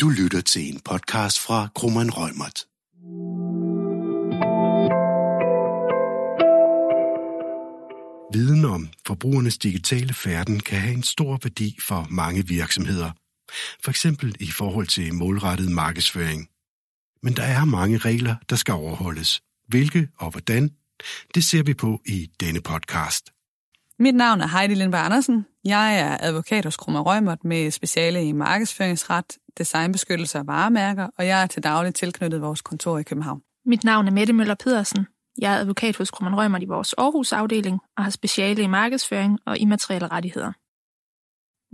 Du lytter til en podcast fra Krummeren Rømert. Viden om forbrugernes digitale færden kan have en stor værdi for mange virksomheder. For eksempel i forhold til målrettet markedsføring. Men der er mange regler, der skal overholdes. Hvilke og hvordan, det ser vi på i denne podcast. Mit navn er Heidi Lindberg Andersen. Jeg er advokat hos Krummer Rømert med speciale i markedsføringsret, designbeskyttelse og varemærker, og jeg er til daglig tilknyttet vores kontor i København. Mit navn er Mette Møller Pedersen. Jeg er advokat hos Krummer Rømert i vores Aarhus-afdeling og har speciale i markedsføring og immaterielle rettigheder.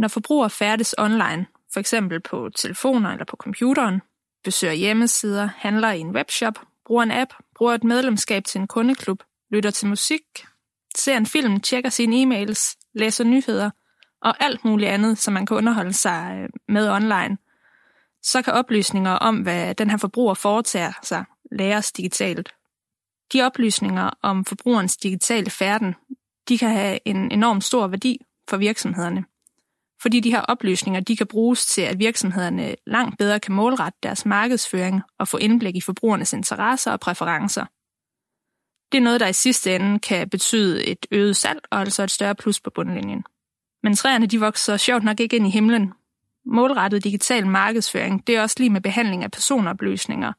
Når forbrugere færdes online, for eksempel på telefoner eller på computeren, besøger hjemmesider, handler i en webshop, bruger en app, bruger et medlemskab til en kundeklub, lytter til musik, ser en film, tjekker sine e-mails, læser nyheder og alt muligt andet, som man kan underholde sig øh, med online, så kan oplysninger om, hvad den her forbruger foretager sig, læres digitalt. De oplysninger om forbrugerens digitale færden, de kan have en enorm stor værdi for virksomhederne. Fordi de her oplysninger, de kan bruges til, at virksomhederne langt bedre kan målrette deres markedsføring og få indblik i forbrugernes interesser og præferencer. Det er noget, der i sidste ende kan betyde et øget salg og altså et større plus på bundlinjen. Men træerne de vokser sjovt nok ikke ind i himlen. Målrettet digital markedsføring, det er også lige med behandling af personoplysninger.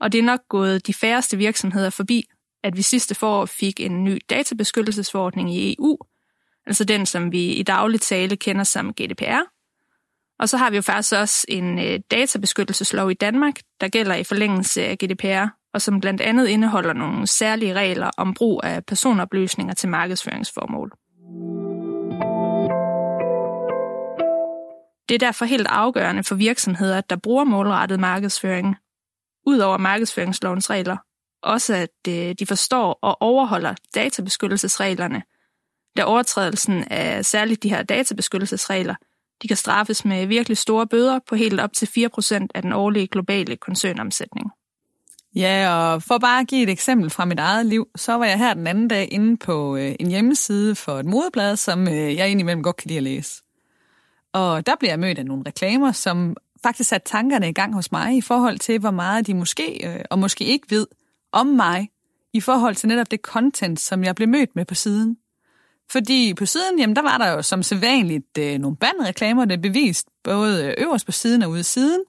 Og det er nok gået de færreste virksomheder forbi, at vi sidste forår fik en ny databeskyttelsesforordning i EU, altså den, som vi i daglig tale kender som GDPR. Og så har vi jo faktisk også en øh, databeskyttelseslov i Danmark, der gælder i forlængelse af GDPR, og som blandt andet indeholder nogle særlige regler om brug af personoplysninger til markedsføringsformål. Det er derfor helt afgørende for virksomheder, der bruger målrettet markedsføring, ud over markedsføringslovens regler, også at øh, de forstår og overholder databeskyttelsesreglerne, da overtrædelsen af særligt de her databeskyttelsesregler, de kan straffes med virkelig store bøder på helt op til 4% af den årlige globale koncernomsætning. Ja, og for bare at give et eksempel fra mit eget liv, så var jeg her den anden dag inde på øh, en hjemmeside for et modeblad, som øh, jeg indimellem godt kan lide at læse. Og der blev jeg mødt af nogle reklamer, som faktisk satte tankerne i gang hos mig i forhold til, hvor meget de måske øh, og måske ikke ved om mig, i forhold til netop det content, som jeg blev mødt med på siden. Fordi på siden, jamen der var der jo som sædvanligt øh, nogle bandreklamer, det bevist både øverst på siden og ude siden.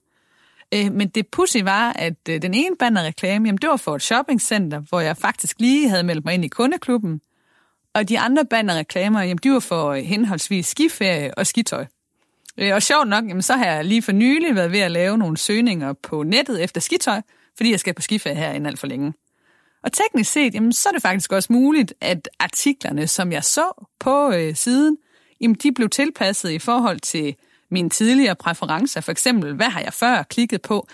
Øh, men det pussy var, at øh, den ene bannerreklame, jamen det var for et shoppingcenter, hvor jeg faktisk lige havde meldt mig ind i kundeklubben. Og de andre bannerreklamer, jamen de var for øh, henholdsvis skiferie og skitøj. Øh, og sjovt nok, jamen, så har jeg lige for nylig været ved at lave nogle søgninger på nettet efter skitøj, fordi jeg skal på skiferie her inden alt for længe. Og teknisk set, jamen, så er det faktisk også muligt, at artiklerne, som jeg så på øh, siden, jamen, de blev tilpasset i forhold til mine tidligere præferencer. For eksempel, hvad har jeg før klikket på?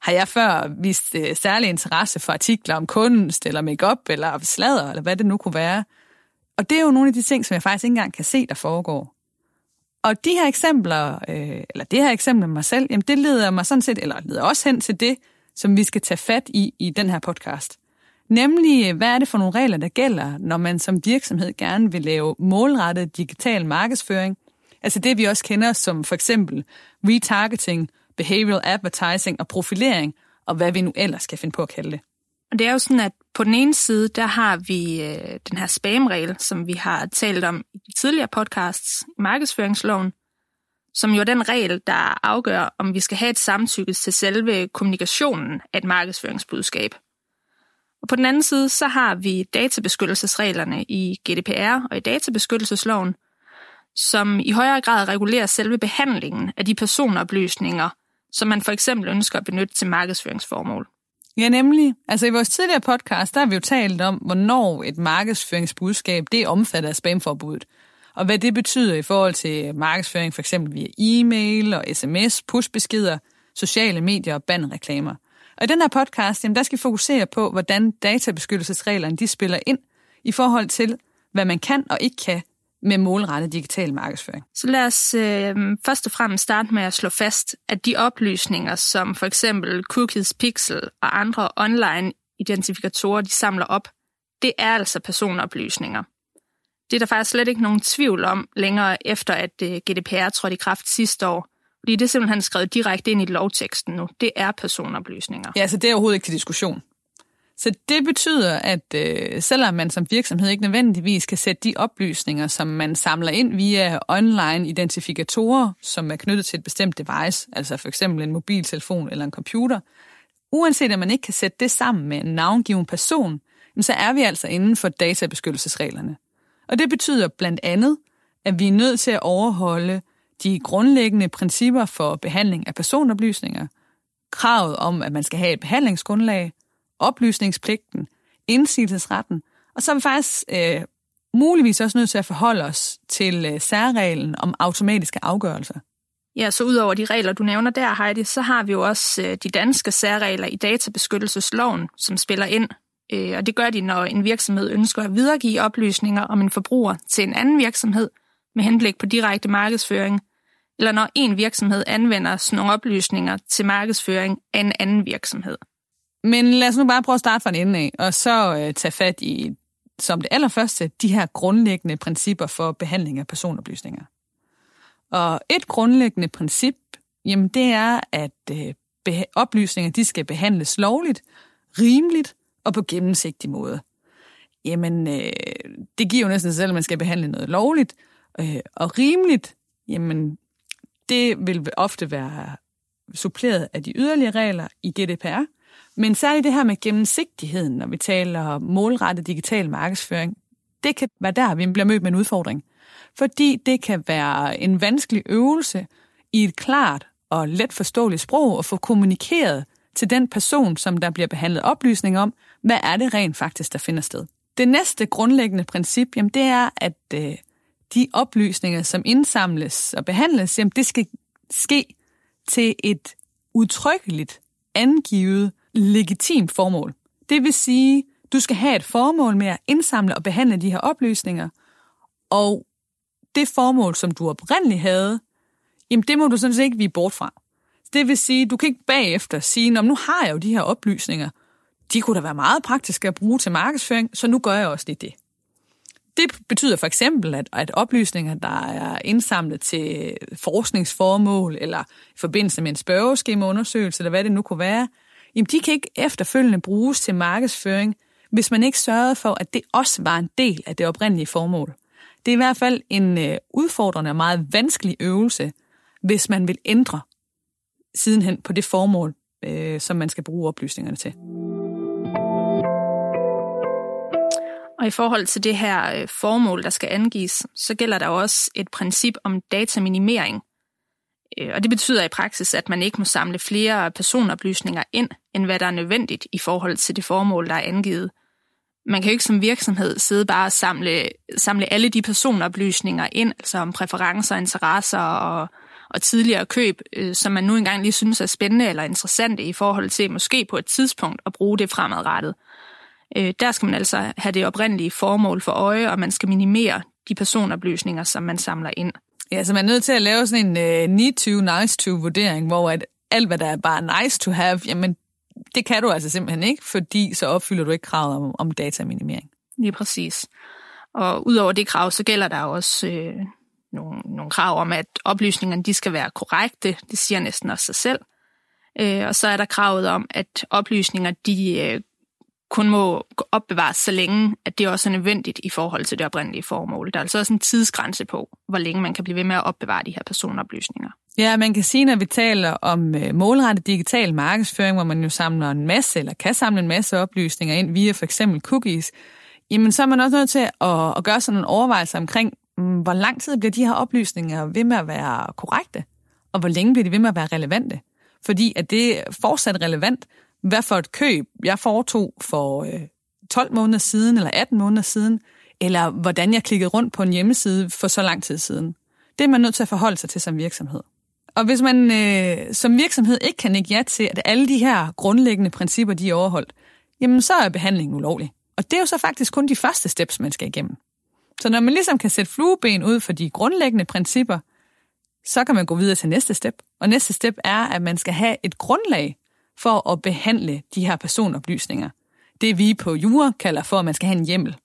Har jeg før vist øh, særlig interesse for artikler om kunst, eller makeup eller sladder, eller hvad det nu kunne være? Og det er jo nogle af de ting, som jeg faktisk ikke engang kan se, der foregår. Og de her eksempler, øh, eller det her eksempel med mig selv, jamen det leder mig sådan set, eller leder også hen til det, som vi skal tage fat i i den her podcast. Nemlig, øh, hvad er det for nogle regler, der gælder, når man som virksomhed gerne vil lave målrettet digital markedsføring? Altså det, vi også kender som for eksempel retargeting, behavioral advertising og profilering, og hvad vi nu ellers skal finde på at kalde det. Og det er jo sådan, at på den ene side, der har vi øh, den her spamregel, som vi har talt om i de tidligere podcasts i markedsføringsloven, som jo er den regel, der afgør, om vi skal have et samtykke til selve kommunikationen af et markedsføringsbudskab. Og på den anden side, så har vi databeskyttelsesreglerne i GDPR og i databeskyttelsesloven, som i højere grad regulerer selve behandlingen af de personoplysninger, som man for eksempel ønsker at benytte til markedsføringsformål. Ja, nemlig. Altså i vores tidligere podcast, der har vi jo talt om, hvornår et markedsføringsbudskab det er omfattet af spamforbuddet. Og hvad det betyder i forhold til markedsføring, for eksempel via e-mail og sms, pushbeskeder, sociale medier og bandreklamer. Og i den her podcast, jamen, der skal vi fokusere på, hvordan databeskyttelsesreglerne de spiller ind i forhold til, hvad man kan og ikke kan med målrettet digital markedsføring. Så lad os øh, først og fremmest starte med at slå fast, at de oplysninger, som for eksempel Cookies Pixel og andre online identifikatorer, de samler op, det er altså personoplysninger. Det er der faktisk slet ikke nogen tvivl om længere efter, at øh, GDPR trådte i kraft sidste år. Fordi det er simpelthen skrevet direkte ind i lovteksten nu. Det er personoplysninger. Ja, så det er overhovedet ikke til diskussion. Så det betyder, at øh, selvom man som virksomhed ikke nødvendigvis kan sætte de oplysninger, som man samler ind via online identifikatorer, som er knyttet til et bestemt device, altså for eksempel en mobiltelefon eller en computer, uanset at man ikke kan sætte det sammen med en navngiven person, så er vi altså inden for databeskyttelsesreglerne. Og det betyder blandt andet, at vi er nødt til at overholde de grundlæggende principper for behandling af personoplysninger, kravet om, at man skal have et behandlingsgrundlag, oplysningspligten, indsigelsesretten, og så er vi faktisk øh, muligvis også nødt til at forholde os til øh, særreglen om automatiske afgørelser. Ja, så udover de regler, du nævner der, Heidi, så har vi jo også øh, de danske særregler i databeskyttelsesloven, som spiller ind. Øh, og det gør de, når en virksomhed ønsker at videregive oplysninger om en forbruger til en anden virksomhed med henblik på direkte markedsføring, eller når en virksomhed anvender sådan nogle oplysninger til markedsføring af en anden virksomhed. Men lad os nu bare prøve at starte fra en ende af, og så øh, tage fat i, som det allerførste, de her grundlæggende principper for behandling af personoplysninger. Og et grundlæggende princip, jamen det er, at øh, oplysninger de skal behandles lovligt, rimeligt og på gennemsigtig måde. Jamen, øh, det giver jo næsten sig selv, at man skal behandle noget lovligt øh, og rimeligt. Jamen, det vil ofte være suppleret af de yderligere regler i GDPR, men særligt det her med gennemsigtigheden, når vi taler målrettet digital markedsføring, det kan være der, vi bliver mødt med en udfordring. Fordi det kan være en vanskelig øvelse i et klart og let forståeligt sprog at få kommunikeret til den person, som der bliver behandlet oplysning om, hvad er det rent faktisk, der finder sted. Det næste grundlæggende princip, jamen, det er, at øh, de oplysninger, som indsamles og behandles, jamen, det skal ske til et udtrykkeligt angivet legitimt formål. Det vil sige, du skal have et formål med at indsamle og behandle de her oplysninger, og det formål, som du oprindeligt havde, jamen det må du sådan set ikke vige bort fra. Det vil sige, du kan ikke bagefter sige, nu har jeg jo de her oplysninger, de kunne da være meget praktiske at bruge til markedsføring, så nu gør jeg også lige det. Det betyder for eksempel, at, at oplysninger, der er indsamlet til forskningsformål, eller i forbindelse med en spørgeskemaundersøgelse, eller hvad det nu kunne være, jamen de kan ikke efterfølgende bruges til markedsføring, hvis man ikke sørgede for, at det også var en del af det oprindelige formål. Det er i hvert fald en øh, udfordrende og meget vanskelig øvelse, hvis man vil ændre sidenhen på det formål, øh, som man skal bruge oplysningerne til. Og i forhold til det her øh, formål, der skal angives, så gælder der også et princip om dataminimering, Øh, og det betyder i praksis, at man ikke må samle flere personoplysninger ind, end hvad der er nødvendigt i forhold til det formål, der er angivet. Man kan jo ikke som virksomhed sidde bare og samle, samle alle de personoplysninger ind, altså om præferencer, interesser og, og tidligere køb, øh, som man nu engang lige synes er spændende eller interessante i forhold til måske på et tidspunkt at bruge det fremadrettet. Øh, der skal man altså have det oprindelige formål for øje, og man skal minimere de personoplysninger, som man samler ind. Ja, så man er nødt til at lave sådan en øh, uh, need to, nice to vurdering, hvor at alt, hvad der er bare nice to have, jamen det kan du altså simpelthen ikke, fordi så opfylder du ikke kravet om, om dataminimering. Lige præcis. Og udover det krav, så gælder der også øh, nogle, nogle krav om, at oplysningerne de skal være korrekte. Det siger næsten også sig selv. Øh, og så er der kravet om, at oplysninger de øh, kun må opbevares så længe, at det også er nødvendigt i forhold til det oprindelige formål. Der er altså også en tidsgrænse på, hvor længe man kan blive ved med at opbevare de her personoplysninger. Ja, man kan sige, når vi taler om øh, målrettet digital markedsføring, hvor man jo samler en masse, eller kan samle en masse oplysninger ind via for eksempel cookies, jamen så er man også nødt til at, at gøre sådan en overvejelse omkring, mm, hvor lang tid bliver de her oplysninger ved med at være korrekte, og hvor længe bliver de ved med at være relevante. Fordi at det er fortsat relevant, hvad for et køb jeg foretog for øh, 12 måneder siden eller 18 måneder siden, eller hvordan jeg klikkede rundt på en hjemmeside for så lang tid siden. Det er man nødt til at forholde sig til som virksomhed. Og hvis man øh, som virksomhed ikke kan ikke ja til, at alle de her grundlæggende principper de er overholdt, jamen så er behandlingen ulovlig. Og det er jo så faktisk kun de første steps, man skal igennem. Så når man ligesom kan sætte flueben ud for de grundlæggende principper, så kan man gå videre til næste step. Og næste step er, at man skal have et grundlag for at behandle de her personoplysninger. Det vi på jura kalder for, at man skal have en hjemmel.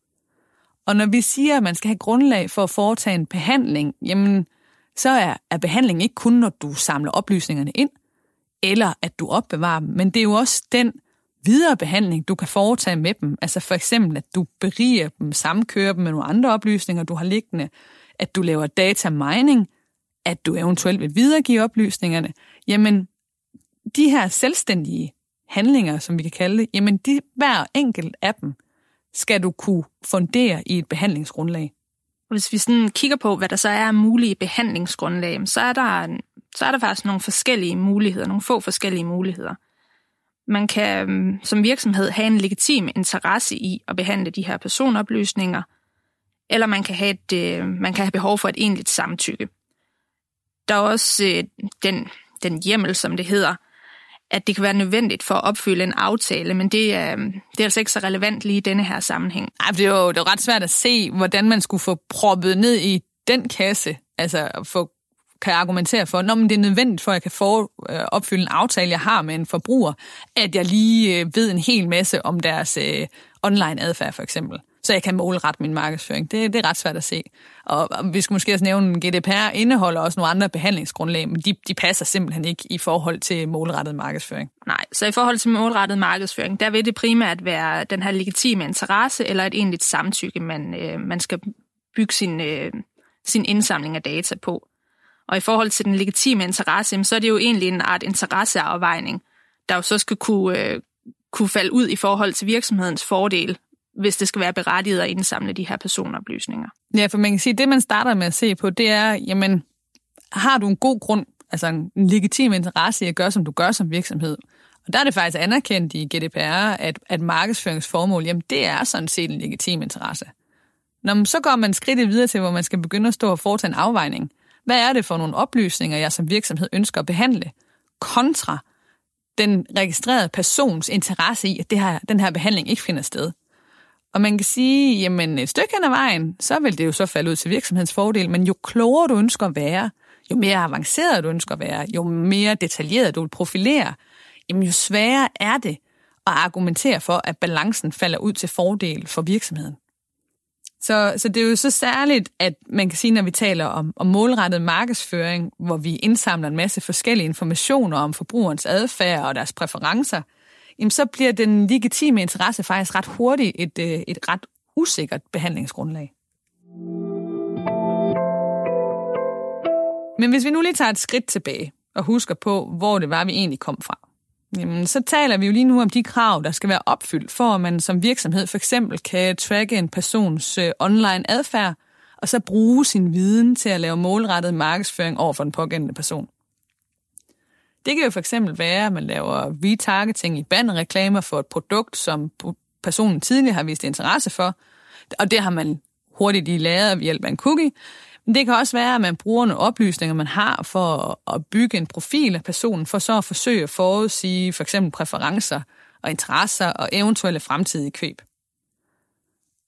Og når vi siger, at man skal have grundlag for at foretage en behandling, jamen, så er, er behandling ikke kun, når du samler oplysningerne ind, eller at du opbevarer dem, men det er jo også den videre behandling, du kan foretage med dem. Altså for eksempel, at du beriger dem, sammenkører dem med nogle andre oplysninger, du har liggende, at du laver data mining, at du eventuelt vil videregive oplysningerne. Jamen, de her selvstændige handlinger, som vi kan kalde det, jamen de, hver enkelt af dem skal du kunne fundere i et behandlingsgrundlag. Hvis vi sådan kigger på, hvad der så er mulige behandlingsgrundlag, så er der, så er der faktisk nogle forskellige muligheder, nogle få forskellige muligheder. Man kan øhm, som virksomhed have en legitim interesse i at behandle de her personoplysninger, eller man kan have, et, øh, man kan have behov for et egentligt samtykke. Der er også øh, den, den hjemmel, som det hedder, at det kan være nødvendigt for at opfylde en aftale, men det er, øhm, det er altså ikke så relevant lige i denne her sammenhæng. Ej, det er jo det er ret svært at se, hvordan man skulle få proppet ned i den kasse, altså få kan argumentere for, når det er nødvendigt for, at jeg kan få, øh, opfylde en aftale, jeg har med en forbruger, at jeg lige øh, ved en hel masse om deres øh, online adfærd for eksempel så jeg kan målrette min markedsføring. Det, det er ret svært at se. Og, og vi skal måske også nævne, at GDPR indeholder også nogle andre behandlingsgrundlag, men de, de passer simpelthen ikke i forhold til målrettet markedsføring. Nej, så i forhold til målrettet markedsføring, der vil det primært være den her legitime interesse eller et egentligt samtykke, man, øh, man skal bygge sin, øh, sin indsamling af data på. Og i forhold til den legitime interesse, så er det jo egentlig en art interesseafvejning, der jo så skal kunne, øh, kunne falde ud i forhold til virksomhedens fordel hvis det skal være berettiget at indsamle de her personoplysninger. Ja, for man kan sige, at det man starter med at se på, det er, jamen, har du en god grund, altså en legitim interesse i at gøre, som du gør som virksomhed? Og der er det faktisk anerkendt i GDPR, at, at markedsføringsformål, jamen det er sådan set en legitim interesse. Når man så går man skridt videre til, hvor man skal begynde at stå og foretage en afvejning. Hvad er det for nogle oplysninger, jeg som virksomhed ønsker at behandle, kontra den registrerede persons interesse i, at det her, den her behandling ikke finder sted? Og man kan sige, jamen et stykke hen ad vejen, så vil det jo så falde ud til virksomhedens fordel, men jo klogere du ønsker at være, jo mere avanceret du ønsker at være, jo mere detaljeret du vil profilere, jamen jo sværere er det at argumentere for, at balancen falder ud til fordel for virksomheden. Så, så det er jo så særligt, at man kan sige, når vi taler om, om målrettet markedsføring, hvor vi indsamler en masse forskellige informationer om forbrugerens adfærd og deres præferencer, jamen så bliver den legitime interesse faktisk ret hurtigt et, øh, et ret usikkert behandlingsgrundlag. Men hvis vi nu lige tager et skridt tilbage og husker på, hvor det var, vi egentlig kom fra, jamen, så taler vi jo lige nu om de krav, der skal være opfyldt, for at man som virksomhed for eksempel kan tracke en persons øh, online adfærd, og så bruge sin viden til at lave målrettet markedsføring over for den pågældende person. Det kan jo for eksempel være, at man laver retargeting i bannerreklamer for et produkt, som personen tidligere har vist interesse for, og det har man hurtigt lige lavet ved hjælp af en cookie. Men det kan også være, at man bruger nogle oplysninger, man har for at bygge en profil af personen, for så at forsøge at forudsige for eksempel præferencer og interesser og eventuelle fremtidige køb.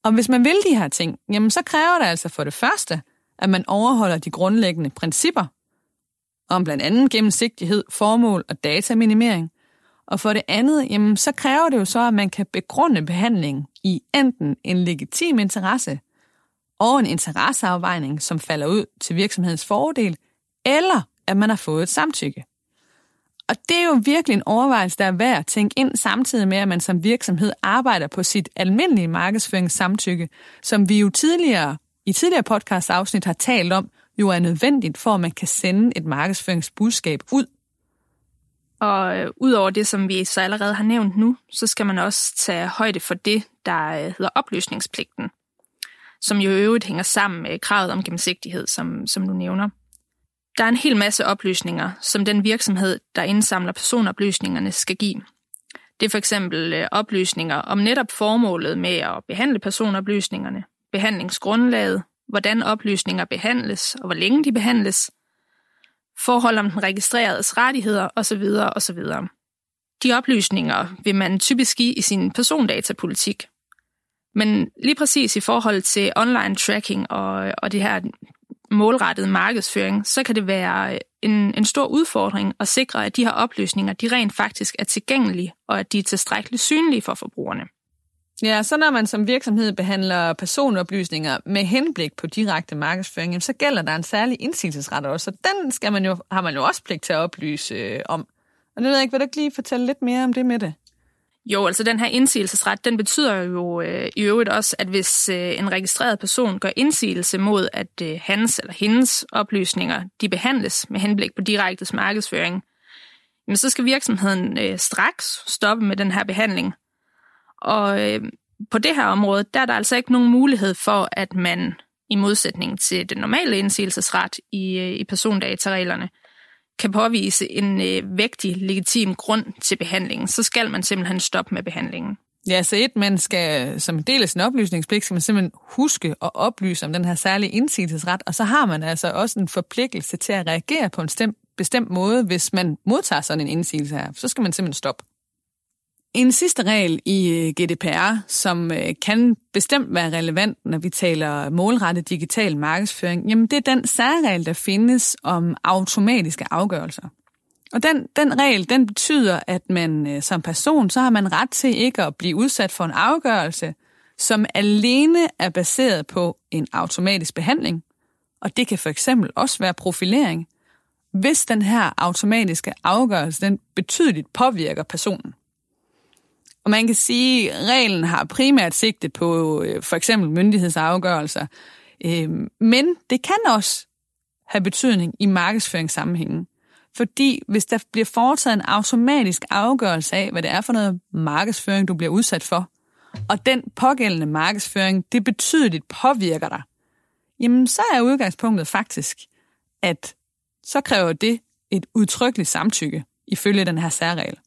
Og hvis man vil de her ting, jamen så kræver det altså for det første, at man overholder de grundlæggende principper om blandt andet gennemsigtighed, formål og dataminimering. Og for det andet, jamen, så kræver det jo så, at man kan begrunde behandling i enten en legitim interesse og en interesseafvejning, som falder ud til virksomhedens fordel, eller at man har fået et samtykke. Og det er jo virkelig en overvejelse, der er værd at tænke ind samtidig med, at man som virksomhed arbejder på sit almindelige markedsføringssamtykke, som vi jo tidligere i tidligere podcast afsnit har talt om, jo er nødvendigt for, at man kan sende et markedsføringsbudskab ud. Og øh, udover det, som vi så allerede har nævnt nu, så skal man også tage højde for det, der øh, hedder oplysningspligten, som jo i øvrigt hænger sammen med kravet om gennemsigtighed, som, som du nævner. Der er en hel masse oplysninger, som den virksomhed, der indsamler personoplysningerne, skal give. Det er for eksempel øh, oplysninger om netop formålet med at behandle personoplysningerne, behandlingsgrundlaget, hvordan oplysninger behandles og hvor længe de behandles, forhold om den registreredes rettigheder osv. osv. De oplysninger vil man typisk give i sin persondatapolitik. Men lige præcis i forhold til online tracking og, og det her målrettede markedsføring, så kan det være en, en stor udfordring at sikre, at de her oplysninger de rent faktisk er tilgængelige, og at de er tilstrækkeligt synlige for forbrugerne. Ja, så når man som virksomhed behandler personoplysninger med henblik på direkte markedsføring, så gælder der en særlig indsigelsesret også, og den skal man jo, har man jo også pligt til at oplyse øh, om. Og det ved jeg ikke, vil du ikke lige fortælle lidt mere om det med det? Jo, altså den her indsigelsesret, den betyder jo øh, i øvrigt også, at hvis øh, en registreret person gør indsigelse mod, at øh, hans eller hendes oplysninger, de behandles med henblik på direkte markedsføring, jamen så skal virksomheden øh, straks stoppe med den her behandling. Og øh, på det her område, der er der altså ikke nogen mulighed for, at man i modsætning til den normale indsigelsesret i, øh, i persondatareglerne, kan påvise en øh, vægtig, legitim grund til behandlingen, så skal man simpelthen stoppe med behandlingen. Ja, så et, man skal som en del af sin oplysningspligt, skal man simpelthen huske at oplyse om den her særlige indsigelsesret, og så har man altså også en forpligtelse til at reagere på en stemt, bestemt måde, hvis man modtager sådan en indsigelse her. Så skal man simpelthen stoppe. En sidste regel i øh, GDPR, som øh, kan bestemt være relevant, når vi taler målrettet digital markedsføring, jamen det er den særregel, der findes om automatiske afgørelser. Og den, den regel, den betyder, at man øh, som person, så har man ret til ikke at blive udsat for en afgørelse, som alene er baseret på en automatisk behandling. Og det kan for eksempel også være profilering, hvis den her automatiske afgørelse, den betydeligt påvirker personen. Og man kan sige, at reglen har primært sigte på øh, for eksempel myndighedsafgørelser, øh, men det kan også have betydning i markedsføringssammenhængen. Fordi hvis der bliver foretaget en automatisk afgørelse af, hvad det er for noget markedsføring, du bliver udsat for, og den pågældende markedsføring, det betydeligt påvirker dig, jamen så er udgangspunktet faktisk, at så kræver det et udtrykkeligt samtykke ifølge den her særregel.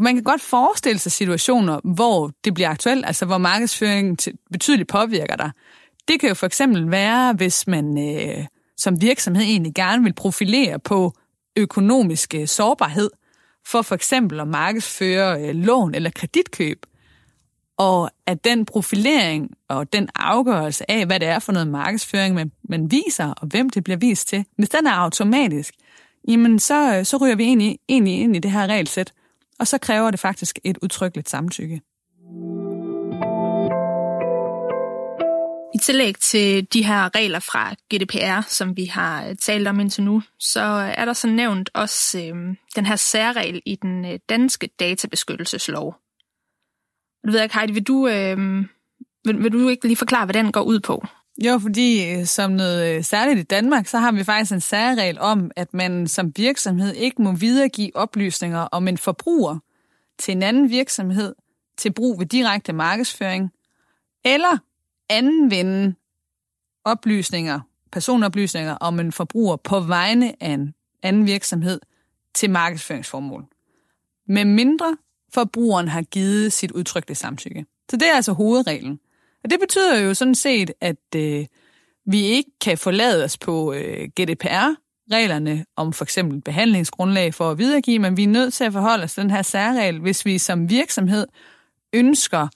Man kan godt forestille sig situationer, hvor det bliver aktuelt, altså hvor markedsføringen betydeligt påvirker dig. Det kan jo for eksempel være, hvis man øh, som virksomhed egentlig gerne vil profilere på økonomisk øh, sårbarhed, for for eksempel at markedsføre øh, lån eller kreditkøb. Og at den profilering og den afgørelse af, hvad det er for noget markedsføring, man, man viser, og hvem det bliver vist til, hvis den er automatisk, jamen så, øh, så ryger vi egentlig, egentlig ind i det her regelsæt, og så kræver det faktisk et udtrykkeligt samtykke. I tillæg til de her regler fra GDPR, som vi har øh, talt om indtil nu, så er der så nævnt også øh, den her særregel i den øh, danske databeskyttelseslov. Du ved ikke, Heidi, vil du, øh, vil, vil du ikke lige forklare, hvad den går ud på? Jo, fordi øh, som noget øh, særligt i Danmark, så har vi faktisk en særregel om, at man som virksomhed ikke må videregive oplysninger om en forbruger til en anden virksomhed til brug ved direkte markedsføring, eller anvende oplysninger, personoplysninger om en forbruger på vegne af en anden virksomhed til markedsføringsformål. Med mindre forbrugeren har givet sit udtrykte samtykke. Så det er altså hovedreglen. Og det betyder jo sådan set, at øh, vi ikke kan forlade os på øh, GDPR-reglerne om for eksempel behandlingsgrundlag for at videregive, men vi er nødt til at forholde os til den her særregel, hvis vi som virksomhed ønsker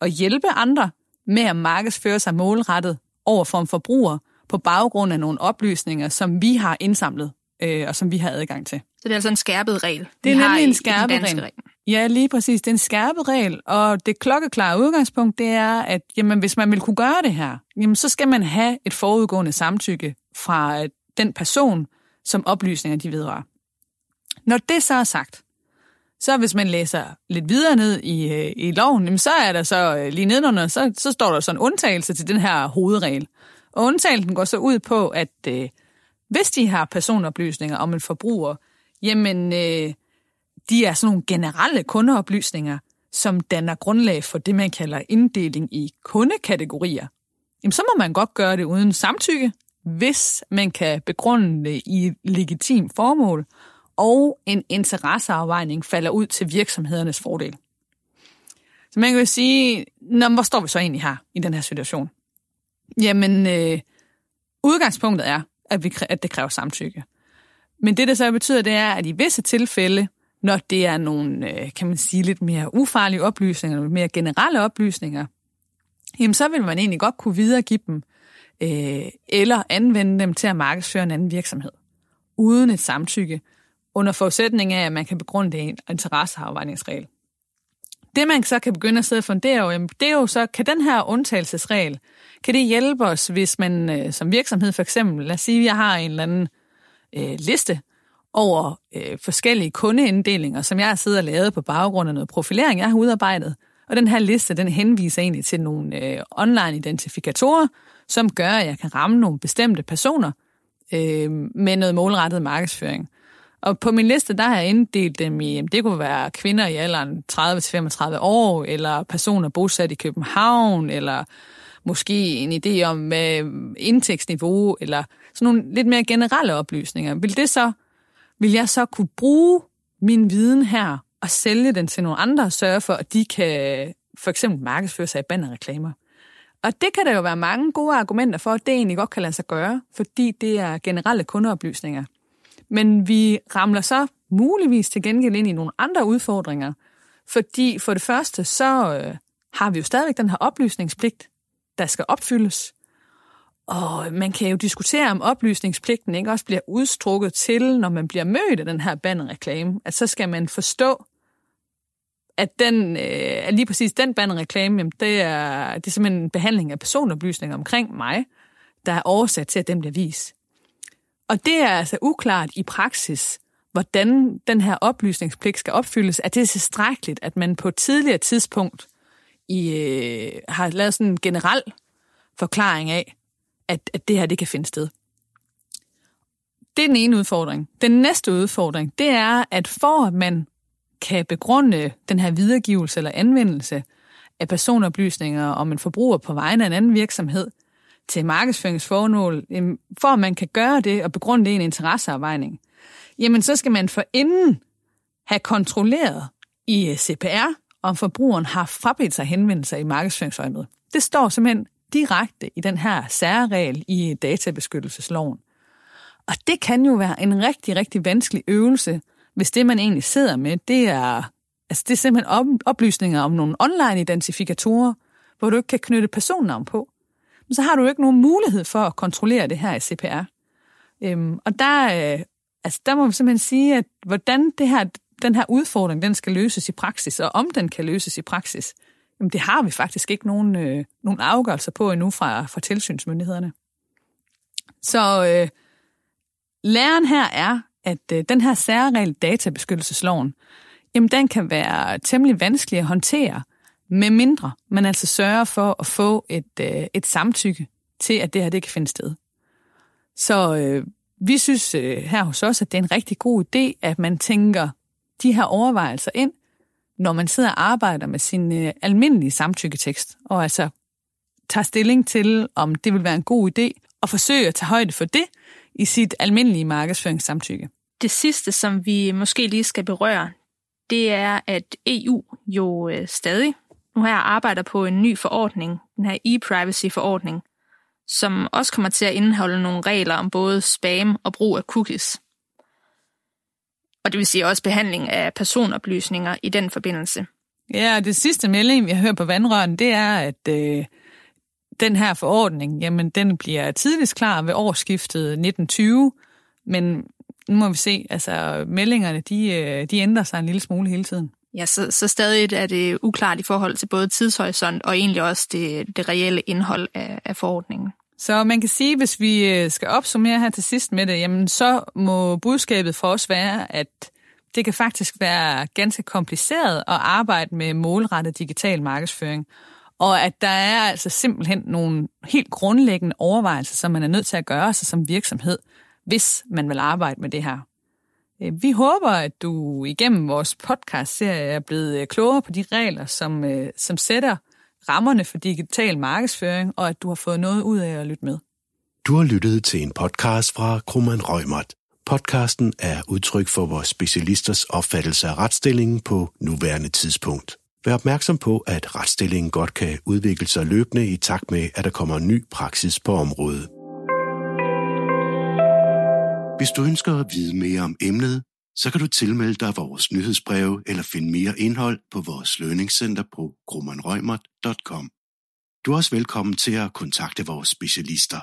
at hjælpe andre med at markedsføre sig målrettet over for en forbruger på baggrund af nogle oplysninger, som vi har indsamlet øh, og som vi har adgang til. Det er altså en skærpet regel? Det er nemlig en skærpet regel. Ja, lige præcis. Det er en skærpet regel, og det klokkeklare udgangspunkt, det er, at jamen, hvis man vil kunne gøre det her, jamen, så skal man have et forudgående samtykke fra øh, den person, som oplysninger de vedrører. Når det så er sagt, så hvis man læser lidt videre ned i, øh, i loven, jamen, så er der så øh, lige nedenunder, så, så står der så en undtagelse til den her hovedregel. Og undtagelsen går så ud på, at øh, hvis de har personoplysninger om en forbruger, jamen øh, de er sådan nogle generelle kundeoplysninger, som danner grundlag for det, man kalder inddeling i kundekategorier. Jamen, så må man godt gøre det uden samtykke, hvis man kan begrunde det i et legitimt formål, og en interesseafvejning falder ud til virksomhedernes fordel. Så man kan jo sige, Nå, hvor står vi så egentlig her i den her situation? Jamen, øh, udgangspunktet er, at, vi, at det kræver samtykke. Men det, der så betyder, det er, at i visse tilfælde, når det er nogle, øh, kan man sige, lidt mere ufarlige oplysninger, lidt mere generelle oplysninger, jamen så vil man egentlig godt kunne videregive dem, øh, eller anvende dem til at markedsføre en anden virksomhed, uden et samtykke, under forudsætning af, at man kan begrunde det i en interesseafvejningsregel. Det, man så kan begynde at sidde og fundere over, det er jo så, kan den her undtagelsesregel, kan det hjælpe os, hvis man øh, som virksomhed for eksempel, lad os sige, at jeg har en eller anden øh, Øh, liste over øh, forskellige kundeinddelinger, som jeg har siddet og lavet på baggrund af noget profilering, jeg har udarbejdet. Og den her liste, den henviser egentlig til nogle øh, online identifikatorer, som gør, at jeg kan ramme nogle bestemte personer øh, med noget målrettet markedsføring. Og på min liste, der har jeg inddelt dem i, det kunne være kvinder i alderen 30-35 år, eller personer bosat i København, eller måske en idé om øh, indtægtsniveau, eller sådan nogle lidt mere generelle oplysninger. Vil det så, vil jeg så kunne bruge min viden her og sælge den til nogle andre og sørge for, at de kan for eksempel markedsføre sig i bannerreklamer? Og det kan der jo være mange gode argumenter for, at det egentlig godt kan lade sig gøre, fordi det er generelle kundeoplysninger. Men vi ramler så muligvis til gengæld ind i nogle andre udfordringer, fordi for det første, så øh, har vi jo stadigvæk den her oplysningspligt, der skal opfyldes. Og man kan jo diskutere, om oplysningspligten ikke også bliver udstrukket til, når man bliver mødt af den her bannerreklame. At så skal man forstå, at, den, øh, at lige præcis den bannerreklame, jamen det, er, det er simpelthen en behandling af personoplysninger omkring mig, der er oversat til, at den bliver vist. Og det er altså uklart i praksis, hvordan den her oplysningspligt skal opfyldes. Er det tilstrækkeligt, at man på et tidligere tidspunkt i, øh, har lavet sådan en generel forklaring af, at, at det her det kan finde sted? Det er den ene udfordring. Den næste udfordring, det er, at for at man kan begrunde den her videregivelse eller anvendelse af personoplysninger om en forbruger på vegne af en anden virksomhed til markedsføringsformål, for at man kan gøre det og begrunde det i en interesseafvejning, jamen så skal man for inden have kontrolleret i øh, CPR, om forbrugeren har frabedt sig henvendelser i markedsføringsøjemed. Det står simpelthen direkte i den her særregel i databeskyttelsesloven. Og det kan jo være en rigtig, rigtig vanskelig øvelse, hvis det, man egentlig sidder med, det er, altså det er simpelthen oplysninger om nogle online identifikatorer, hvor du ikke kan knytte personnavn på. Men så har du jo ikke nogen mulighed for at kontrollere det her i CPR. Øhm, og der, øh, altså der må vi simpelthen sige, at hvordan det her, den her udfordring den skal løses i praksis, og om den kan løses i praksis, jamen det har vi faktisk ikke nogen, øh, nogen afgørelser på endnu fra, fra tilsynsmyndighederne. Så øh, læren her er, at øh, den her særregel databeskyttelsesloven, jamen den kan være temmelig vanskelig at håndtere, med mindre man altså sørger for at få et, øh, et samtykke til, at det her det kan finde sted. Så øh, vi synes øh, her hos os, at det er en rigtig god idé, at man tænker de her overvejelser ind, når man sidder og arbejder med sin øh, almindelige samtykketekst, og altså tager stilling til, om det vil være en god idé og forsøge at tage højde for det i sit almindelige markedsføringssamtykke. Det sidste, som vi måske lige skal berøre, det er, at EU jo øh, stadig nu her arbejder på en ny forordning, den her e-privacy-forordning, som også kommer til at indeholde nogle regler om både spam og brug af cookies. Og det vil sige også behandling af personoplysninger i den forbindelse. Ja, og det sidste melding, vi har hørt på vandrøren, det er, at øh, den her forordning, jamen den bliver tidligst klar ved årsskiftet 1920, men nu må vi se, altså meldingerne, de, øh, de ændrer sig en lille smule hele tiden. Ja, så, så stadig er det uklart i forhold til både tidshorisont og egentlig også det, det reelle indhold af, af forordningen. Så man kan sige, hvis vi øh, skal opsummere her til sidst med det, jamen så må budskabet for os være, at det kan faktisk være ganske kompliceret at arbejde med målrettet digital markedsføring. Og at der er altså simpelthen nogle helt grundlæggende overvejelser, som man er nødt til at gøre sig som virksomhed, hvis man vil arbejde med det her. Øh, vi håber, at du igennem vores podcast-serie er blevet øh, klogere på de regler, som, som sætter rammerne for digital markedsføring, og at du har fået noget ud af at lytte med. Du har lyttet til en podcast fra Krummeren Rømert. Podcasten er udtryk for vores specialisters opfattelse af retsstillingen på nuværende tidspunkt. Vær opmærksom på, at retsstillingen godt kan udvikle sig løbende i takt med, at der kommer ny praksis på området. Hvis du ønsker at vide mere om emnet, så kan du tilmelde dig vores nyhedsbreve eller finde mere indhold på vores lønningscenter på grummanrøgmert.com. Du er også velkommen til at kontakte vores specialister.